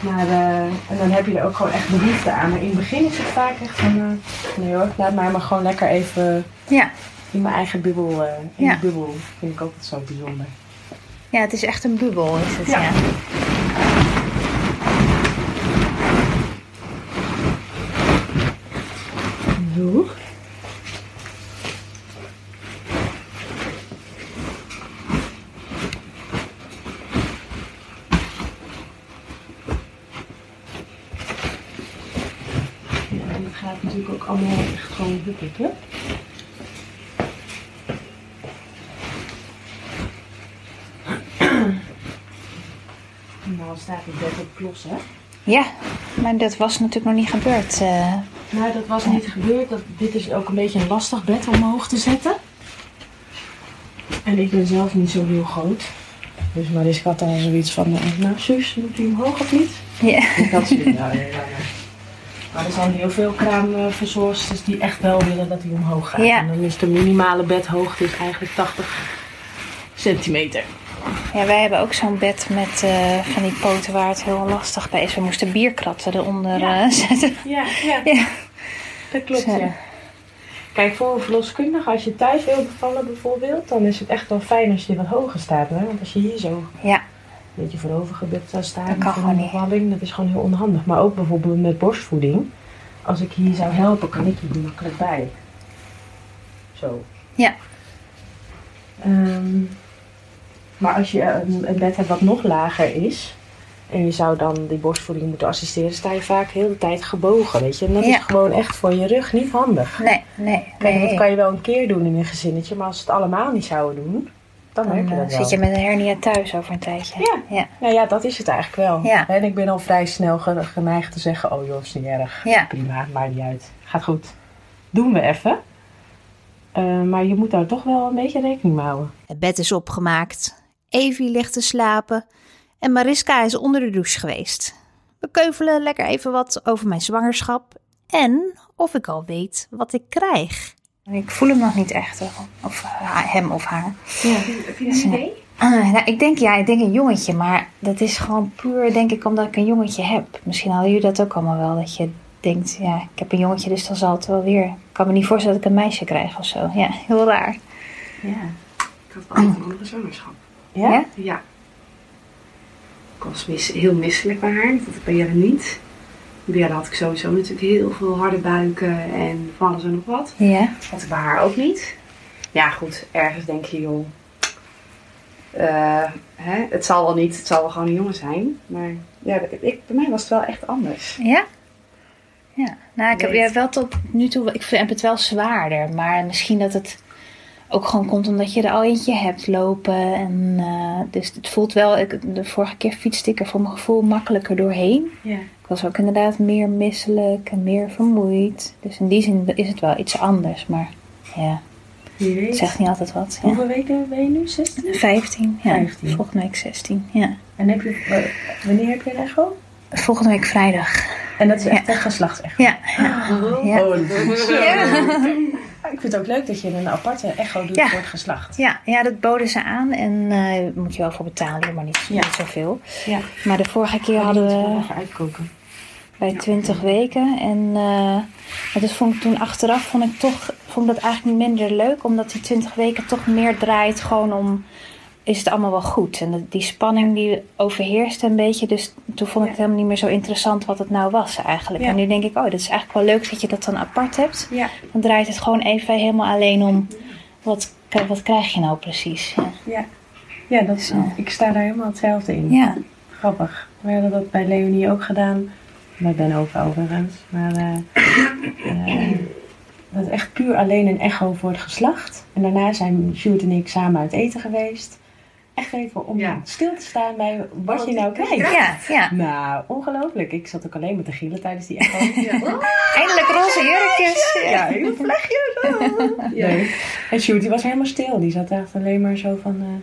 Maar, eh, en dan heb je er ook gewoon echt behoefte aan. Maar in het begin is het vaak echt van, eh, nee hoor, laat mij maar gewoon lekker even Ja. in mijn eigen bubbel. eh, in Ja. bubbel vind ik ook het zo bijzonder. Ja, het is echt een bubbel, is het. Ja. Ja. Zo. Ja, en het gaat natuurlijk ook allemaal echt gewoon huppig, hè? Nou staat het bed op klos, hè? Ja, maar dat was natuurlijk nog niet gebeurd. eh. Nou, dat was niet gebeurd. Dat, dit is ook een beetje een lastig bed om omhoog te zetten. En ik ben zelf niet zo heel groot. Dus Mariska had dan zoiets van, eh, nou zus, moet hij omhoog of niet? ja. Ik had zoiets, nou. Maar er zijn heel veel kraamverzorgsters die echt wel willen dat hij omhoog gaat. Ja. En dan is de minimale bedhoogte is eigenlijk 80 centimeter. Ja, wij hebben ook zo'n bed met eh, van die poten waar het heel lastig bij is. We moesten bierkratten eronder Ja. eh, zetten. Ja, ja. Ja. Dat klopt, Zo. ja. Kijk, voor een verloskundige, als je thuis wil bevallen bijvoorbeeld, dan is het echt wel fijn als je wat hoger staat. Hè? Want als je hier zo een Ja, beetje voorovergebukt zou staan Dat kan voor gewoon een niet. bevalling, dat is gewoon heel onhandig. Maar ook bijvoorbeeld met borstvoeding. als ik hier zou helpen, kan ik hier makkelijk bij. Zo. Ja. Ehm, maar als je een, een bed hebt wat nog lager is, en je zou dan die borstvoeding moeten assisteren, sta je vaak heel de tijd gebogen, weet je. En dat Ja. is gewoon echt voor je rug niet handig. Nee, nee. Kijk, nee. dat kan je wel een keer doen in een gezinnetje, maar als ze het allemaal niet zouden doen, dan, Dan merk je eh, dat wel. zit je met een hernia thuis over een tijdje. Ja. Ja. Nou ja, dat is het eigenlijk wel. Ja. En ik ben al vrij snel ge- geneigd te zeggen, oh joh, is niet erg. Ja. Prima, maakt niet uit. Gaat goed. Doen we even. Eh, maar je moet daar toch wel een beetje rekening mee houden. Het bed is opgemaakt. Evie ligt te slapen. En Mariska is onder de douche geweest. We keuvelen lekker even wat over mijn zwangerschap. En of ik al weet wat ik krijg. Ik voel hem nog niet echt. Of ha- hem of haar. Heb je een idee? Ah, nou, ik denk ja, ik denk een jongetje. Maar dat is gewoon puur, denk ik, omdat ik een jongetje heb. Misschien hadden jullie dat ook allemaal wel. Dat je denkt, ja, ik heb een jongetje, dus dan zal het wel weer. Ik kan me niet voorstellen dat ik een meisje krijg of zo. Ja, heel raar. Ja. Ik had wel een andere zwangerschap. Ja? Ja? Ja. Ik was mis- heel misselijk bij haar. Dat ik bij Jelle niet. Bij Jelle had ik sowieso natuurlijk heel veel harde buiken en van alles en nog wat. Ja. Dat had ik bij haar ook niet. Ja, goed. Ergens denk je, joh. eh, hè, het zal wel niet, het zal wel gewoon een jongen zijn. Maar ja, ik, bij mij was het wel echt anders. Ja? Ja. Nou, ik heb ja, wel tot nu toe, ik vind het wel zwaarder. Maar misschien dat het ook gewoon komt omdat je er al eentje hebt lopen. En, eh, dus het voelt wel, ik, de vorige keer fietste ik er voor mijn gevoel makkelijker doorheen. Ja. Ik was ook inderdaad meer misselijk en meer vermoeid. Dus in die zin is het wel iets anders. Maar ja, het zegt niet altijd wat. Ja. Hoeveel weken ben je nu? 16? 15, ja. 15. Volgende week 16, ja. En heb je, wa- wanneer heb je een echo? Volgende week vrijdag. En dat is echt een geslachtsecho. Ja. Ja. Oh, Ja. Ik vind het ook leuk dat je een aparte echo doet Ja. voor het geslacht. Ja, ja, dat boden ze aan en daar moet je wel voor betalen, maar niet, Ja. niet zoveel. Ja. Maar de vorige keer hadden we uitkoken. bij 20 weken en uh, dat vond ik toen achteraf vond ik toch vond ik dat eigenlijk minder leuk, omdat die 20 weken toch meer draait gewoon om is het allemaal wel goed en die spanning die overheerste een beetje, dus toen vond ik het helemaal niet meer zo interessant wat het nou was eigenlijk. En nu denk ik, oh, dat is eigenlijk wel leuk dat je dat dan apart hebt. Dan draait het gewoon even helemaal alleen om wat, wat krijg je nou precies. Ja. Ja, ja dat, Zo. ik sta daar helemaal hetzelfde in. Ja, Grappig. We hadden dat bij Leonie ook gedaan. Bij Ben ook overigens. Maar eh, eh, dat is echt puur alleen een echo voor het geslacht. En daarna zijn Sjoerd en ik samen uit eten geweest. Echt even om Ja. stil te staan bij wat je nou krijgt. ja, ja. Nou, ongelooflijk. Ik zat ook alleen maar te gillen tijdens die echo. Eindelijk roze jurkjes. Ja, heel vlechtjes. Leuk. En Sjoerd die was helemaal stil. Die zat echt alleen maar zo van...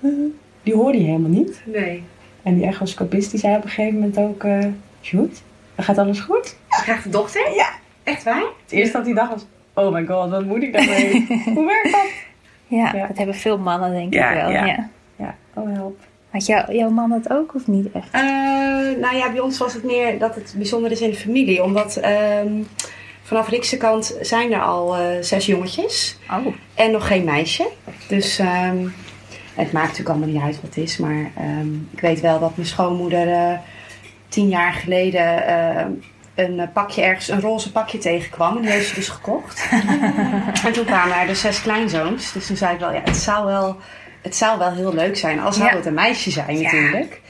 eh, die hoorde je helemaal niet. Nee. En die echoscopist die zei op een gegeven moment ook... eh Sjoerd, gaat alles goed? Je krijgt een dochter? Ja. Echt waar? Het eerste dat hij dacht was... Oh my god, wat moet ik daarmee? Hoe werkt dat? Ja, Ja. dat hebben veel mannen denk Ja, ik wel. ja. Ja. Ja, oh help. Had jou, jouw man dat ook of niet echt? Eh, nou ja, bij ons was het meer dat het bijzonder is in de familie. Omdat ehm, vanaf Rikse kant zijn er al eh, zes jongetjes. Oh. En nog geen meisje. Dus ehm, het maakt natuurlijk allemaal niet uit wat het is. Maar ehm, ik weet wel dat mijn schoonmoeder eh, tien jaar geleden een eh, pakje ergens, een roze pakje tegenkwam. En die heeft ze dus gekocht. en toen kwamen er dus zes kleinzoons. Dus toen zei ik wel, ja, het zou wel, het zou wel heel leuk zijn. Al zou Ja. het een meisje zijn natuurlijk.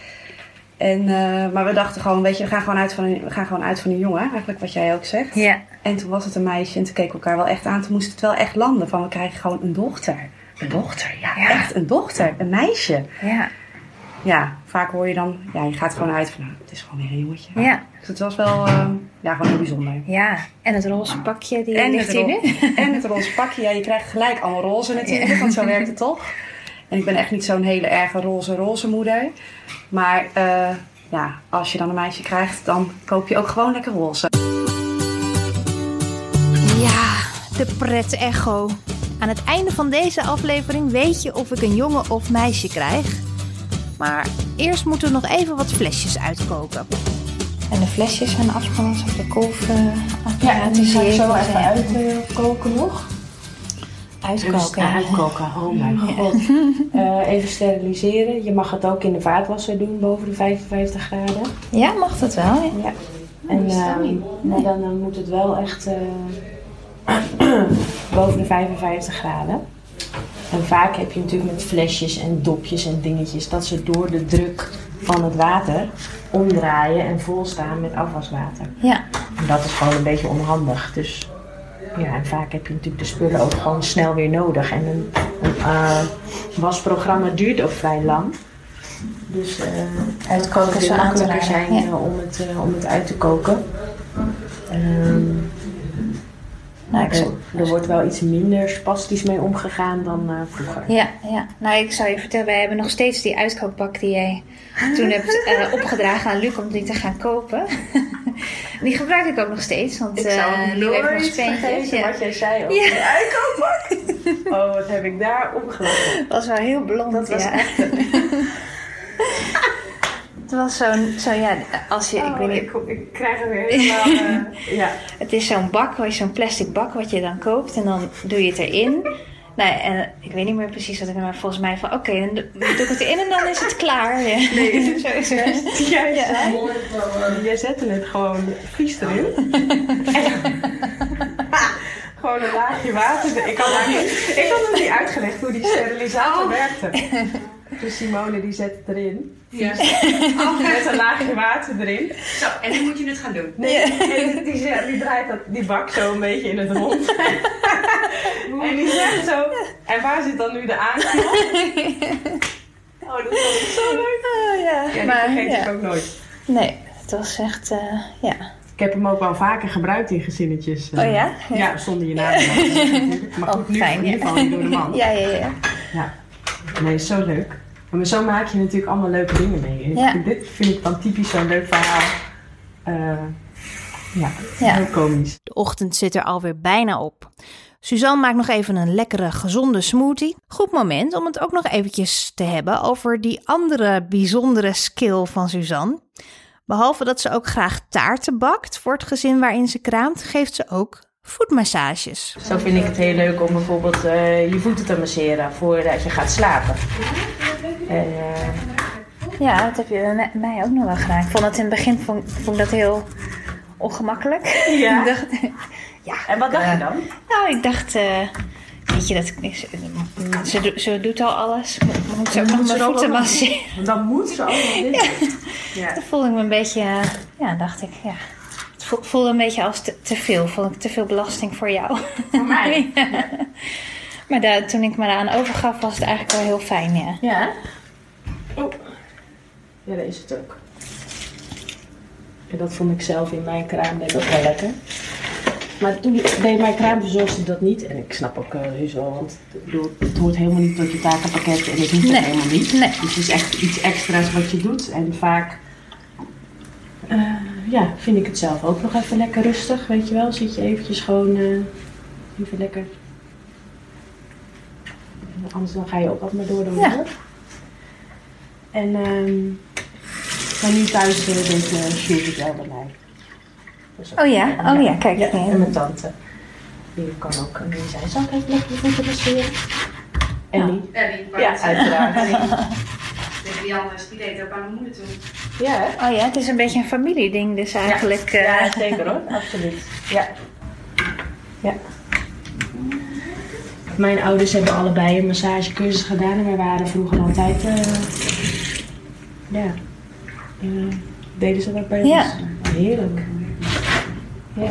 En, eh, maar we dachten gewoon, weet je, we gaan gewoon, uit van een, we gaan gewoon uit van een jongen. Eigenlijk wat jij ook zegt. Ja. En toen was het een meisje en toen keken we elkaar wel echt aan. Toen moest het wel echt landen van we krijgen gewoon een dochter. Een dochter, ja, Ja. echt een dochter, een meisje. Ja. Ja, vaak hoor je dan, ja, je gaat gewoon uit van nou, het is gewoon weer een jongetje. Ja. Dus het was wel, eh, ja, gewoon heel bijzonder. Ja. En het roze pakje, die En ligt het, hier nu? en het roze pakje, ja, je krijgt gelijk allemaal roze natuurlijk, want zo werkt het toch. En ik ben echt niet zo'n hele erge roze roze moeder. Maar eh, ja, als je dan een meisje krijgt, dan koop je ook gewoon lekker roze. Ja, de pret echo. Aan het einde van deze aflevering weet je of ik een jongen of meisje krijg. Maar eerst moeten we nog even wat flesjes uitkoken. En de flesjes zijn afgesproken op de kolf. Uh, Ja, die ga ik zo even uitkoken nog. Uitkoken. Dus, uitkoken, oh mijn god. Eh, even steriliseren. Je mag het ook in de vaatwasser doen boven de 55 graden. Ja, mag dat wel? Ja. Ja. En maar dan, dan moet het wel echt eh, boven de 55 graden. En vaak heb je natuurlijk met flesjes en dopjes en dingetjes dat ze door de druk van het water omdraaien en volstaan met afwaswater. Ja, En dat is gewoon een beetje onhandig. Dus ja, en vaak heb je natuurlijk de spullen ook gewoon snel weer nodig. En een, een eh, wasprogramma duurt ook vrij lang. Dus wel aan te makkelijker zijn ja. eh, om, het, om het uit te koken. Ehm, nou, ik, er, zou- er wordt wel iets minder spastisch mee omgegaan dan eh, vroeger. ja, ja, nou ik zou je vertellen, wij hebben nog steeds die uitkookbak die jij toen hebt eh, opgedragen aan Luc om die te gaan kopen. die gebruik ik ook nog steeds, want eh nu even nog speentjes. Ja. wat jij zei over Ja. de uitkoopbak. Oh, wat heb ik daar omgelachen. Het was wel heel blond, Dat was ja. echt Het was zo'n, zo ja, als je, ik Oh, weet niet, ik, ik krijg er weer helemaal... eh, ja. Het is zo'n bak, zo'n plastic bak wat je dan koopt en dan doe je het erin. Nou, en ik weet niet meer precies wat ik maar volgens mij van oké, dan doe ik het erin en dan is het klaar. Ja. Nee, zo is het. Jij, Ja. jij zette het gewoon vies erin. Gewoon een laagje water. Ik had, niet, ik had het niet uitgelegd hoe die sterilisator werkte. Dus Simone die zet het erin. Ja. Met een laagje water erin. Zo, en nu moet je het gaan doen. Nee, en die, zet- die draait dat, die bak zo een beetje in het rond. en die zegt zo, en waar zit dan nu de aanknop? Oh, dat vond ik zo leuk. Oh, ja. Ja, die maar, vergeet ja. ik ook nooit. Nee, het was echt, eh, ja. Ik heb hem ook wel vaker gebruikt in gezinnetjes. eh. Oh ja? Ja, zonder je naam te laten zeggen. Maar goed, Oh, nu fijn, in ieder geval door de man. Ja, ja, ja. Nee, is zo leuk. Maar zo maak je natuurlijk allemaal leuke dingen mee. Ja. Dit vind ik dan typisch zo'n leuk verhaal. Eh, ja, Ja. heel komisch. De ochtend zit er alweer bijna op. Suzanne maakt nog even een lekkere, gezonde smoothie. Goed moment om het ook nog eventjes te hebben over die andere bijzondere skill van Suzanne. Behalve dat ze ook graag taarten bakt voor het gezin waarin ze kraamt, geeft ze ook voetmassages. Zo vind ik het heel leuk om bijvoorbeeld eh, je voeten te masseren voordat je gaat slapen. En, eh, Ja, dat heb je mij ook nog wel gedaan. Ik vond het in het begin vond, vond ik dat heel ongemakkelijk. Ja? Ik dacht, ja, en wat dacht je eh, dan? Nou, ik dacht, eh, weet je, dat, ze, ze, doet- ze doet al alles. Moet ze ook nog mijn voeten masseren? Dan moet ze allemaal dit. Ja. Toen voelde ik me een beetje, eh, ja, dacht ik, ja. Voelde een beetje als te, te veel. Vond ik te veel belasting voor jou. Voor mij. Ja. Maar toen ik me daaraan overgaf, was het eigenlijk wel heel fijn, ja. Ja. Oh. Ja, dat is het ook. En dat vond ik zelf in mijn kraam deed ook wel lekker. Maar toen deed mijn kraamverzorgster dat niet. En ik snap ook eh heus wel, want ik het hoort helemaal niet tot je takenpakket en het hoeft Nee. ook helemaal niet. Nee. Dus het is echt iets extra's wat je doet. En vaak eh, ja, vind ik het zelf ook nog even lekker rustig, weet je wel. Zit je eventjes gewoon eh, even lekker. Anders dan ga je ook altijd maar door de Ja. En ehm maar nu thuis uh, deed uh, Sjoerd het wel bij mij. Dus Oh ja? Oh ja, kijk. Ja, Ja. en mijn tante. Die kan ook. En die zei, zal ik even lekker je voeten masseren? En die? Ellie, Ja, uiteraard. Wie anders, die deed ook aan mijn moeder toen. Ja, hè? Oh ja, het is een beetje een familieding dus eigenlijk. eh, Ja, zeker hoor. Absoluut. Ja. Ja. Mijn ouders hebben allebei een massagecursus gedaan en wij waren vroeger altijd. eh, ja. eh, deden ze dat bij ons? Ja. Heerlijk. Ja.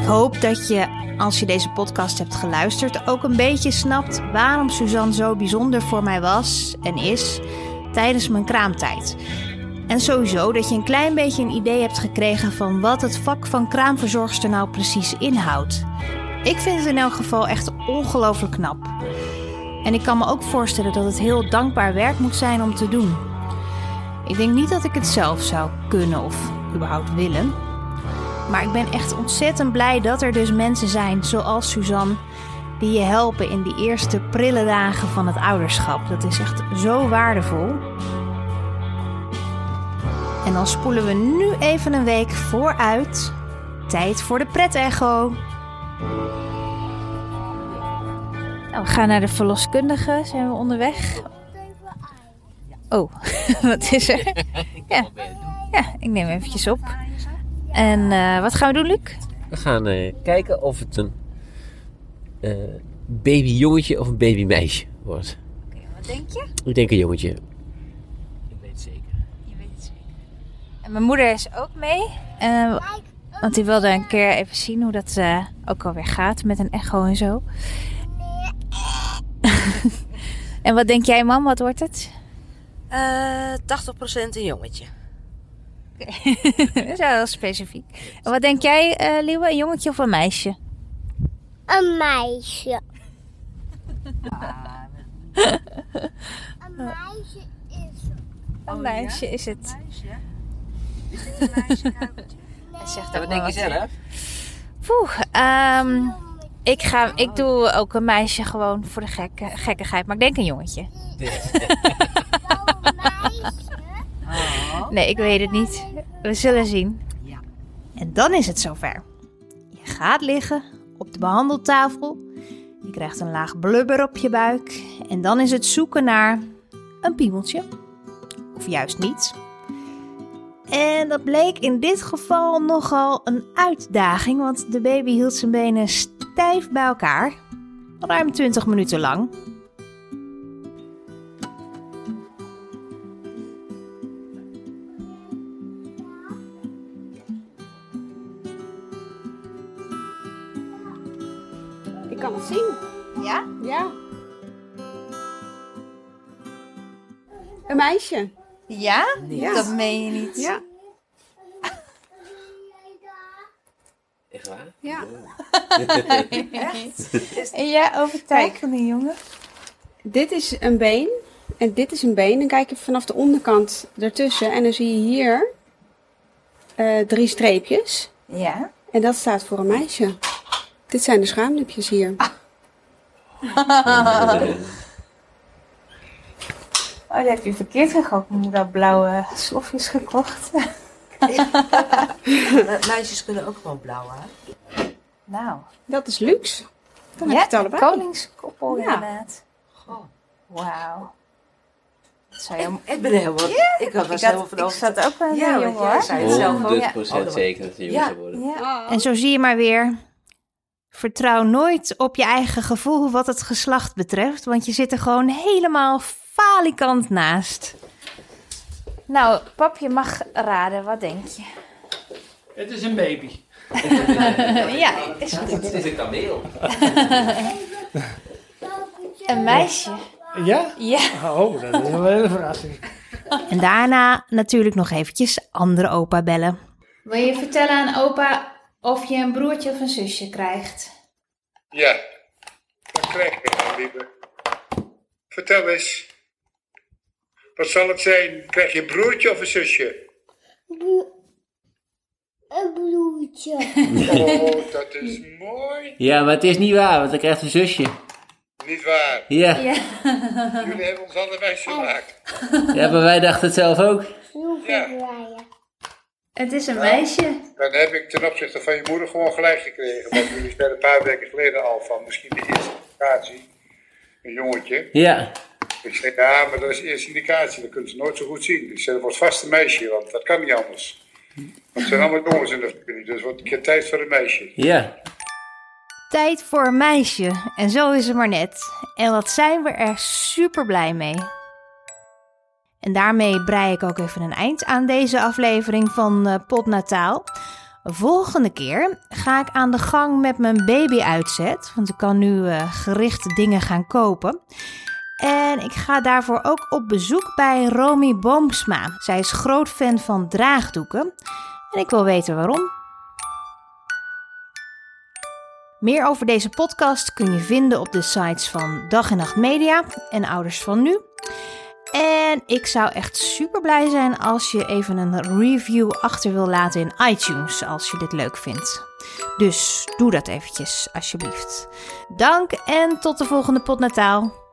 Ik hoop dat je, als je deze podcast hebt geluisterd, ook een beetje snapt waarom Suzanne zo bijzonder voor mij was en is tijdens mijn kraamtijd. En sowieso dat je een klein beetje een idee hebt gekregen van wat het vak van kraamverzorgster nou precies inhoudt. Ik vind het in elk geval echt ongelooflijk knap. En ik kan me ook voorstellen dat het heel dankbaar werk moet zijn om te doen. Ik denk niet dat ik het zelf zou kunnen of überhaupt willen. Maar ik ben echt ontzettend blij dat er dus mensen zijn zoals Suzanne. Die je helpen in die eerste prille dagen van het ouderschap. Dat is echt zo waardevol. En dan spoelen we nu even een week vooruit. Tijd voor de pret-echo. Nou, we gaan naar de verloskundige. Zijn we onderweg? Oh, wat is er? Ja. Ja, ik neem eventjes op. En eh, wat gaan we doen, Luc? We gaan eh, kijken of het een eh babyjongetje of een babymeisje wordt. Wat denk je? Ik denk een jongetje. Ik weet het zeker. Je weet het zeker. En mijn moeder is ook mee. Eh, want die wilde een keer even zien hoe dat eh, ook alweer gaat met een echo en zo. en wat denk jij, mam? Wat wordt het? Eh 80% een jongetje. Dat is wel heel specifiek. En wat denk jij, eh Liewe? Een jongetje of een meisje? Een meisje. Een meisje is Een meisje is het. Hij zegt En ook wat wel denk je zelf? Poeh, ehm, ik, ga, ik doe ook een meisje gewoon voor de gekke, gekkigheid. Maar ik denk een jongetje. een meisje. Nee, ik weet het niet. We zullen zien. Ja. En dan is het zover. Je gaat liggen op de behandeltafel. Je krijgt een laag blubber op je buik. En dan is het zoeken naar een piemeltje. Of juist niet. En dat bleek in dit geval nogal een uitdaging. Want de baby hield zijn benen stijf bij elkaar. Ruim 20 minuten lang. Meisje. Ja? Ja. Dat meen je niet. Ja. Echt waar? ja. En jij overtuigd van die jongen? Dit is een been. En dit is een been. Dan kijk je vanaf de onderkant ertussen. En dan zie je hier eh, drie streepjes. Ja. En dat staat voor een meisje. Dit zijn de schaamlipjes hier. Oh, dat heb je verkeerd gekocht. Moeder had blauwe slofjes gekocht. Me- Meisjes kunnen ook gewoon blauw hè? Nou. Dat is luxe. Dan heb je Ja, het allebei. koningskoppel Ja. inderdaad. Goh. Wauw. Dat zou je... Ik, ik ben helemaal... Ik was Ik, helemaal had, van ik over- zat ook wel een Ja, jij hoor. zei het zelf ook. 100% Ja. Oh, dat- zeker dat een Ja. jongetje worden. Ja. En zo zie je maar weer. Vertrouw nooit op je eigen gevoel wat het geslacht betreft, want je zit er gewoon helemaal falikant naast. Nou, pap, je mag raden. Wat denk je? Het is een baby. ja, is Het is een kameel. een meisje. Ja? Ja. Oh, dat is een hele verrassing. En daarna natuurlijk nog eventjes andere opa bellen. Wil je vertellen aan opa of je een broertje of een zusje krijgt? Ja, dat krijg ik dan, lieve. Vertel eens. Wat zal het zijn? Krijg je een broertje of een zusje? Een bloedje. Oh, dat is mooi. Ja, maar het is niet waar, want ik krijg een zusje. Niet waar. Ja. Jullie hebben ons allebei gemaakt. ja, maar wij dachten het zelf ook. Ja, Het is een meisje. dan heb ik ten opzichte van je moeder gewoon gelijk gekregen. Want jullie spelen een paar weken geleden al van misschien de eerste indicatie. Een jongetje. Ja. Ik zei, ja, maar dat is de eerste indicatie. Dat kunnen ze nooit zo goed zien. Ik zei, dat wordt vast een meisje, want dat kan niet anders. Want het zijn allemaal jongens in de familie, dus het wordt een keer tijd voor een meisje. Ja. Tijd voor een meisje. En zo is het maar net. En wat zijn we er super blij mee. En daarmee brei ik ook even een eind aan deze aflevering van eh Potnataal. Volgende keer ga ik aan de gang met mijn baby-uitzet. Want ik kan nu eh, gericht dingen gaan kopen. En ik ga daarvoor ook op bezoek bij Romy Boomsma. Zij is groot fan van draagdoeken. En ik wil weten waarom. Meer over deze podcast kun je vinden op de sites van Dag en Nacht Media en Ouders van Nu. En ik zou echt super blij zijn als je even een review achter wil laten in iTunes als je dit leuk vindt. Dus doe dat eventjes alsjeblieft. Dank en tot de volgende potnataal.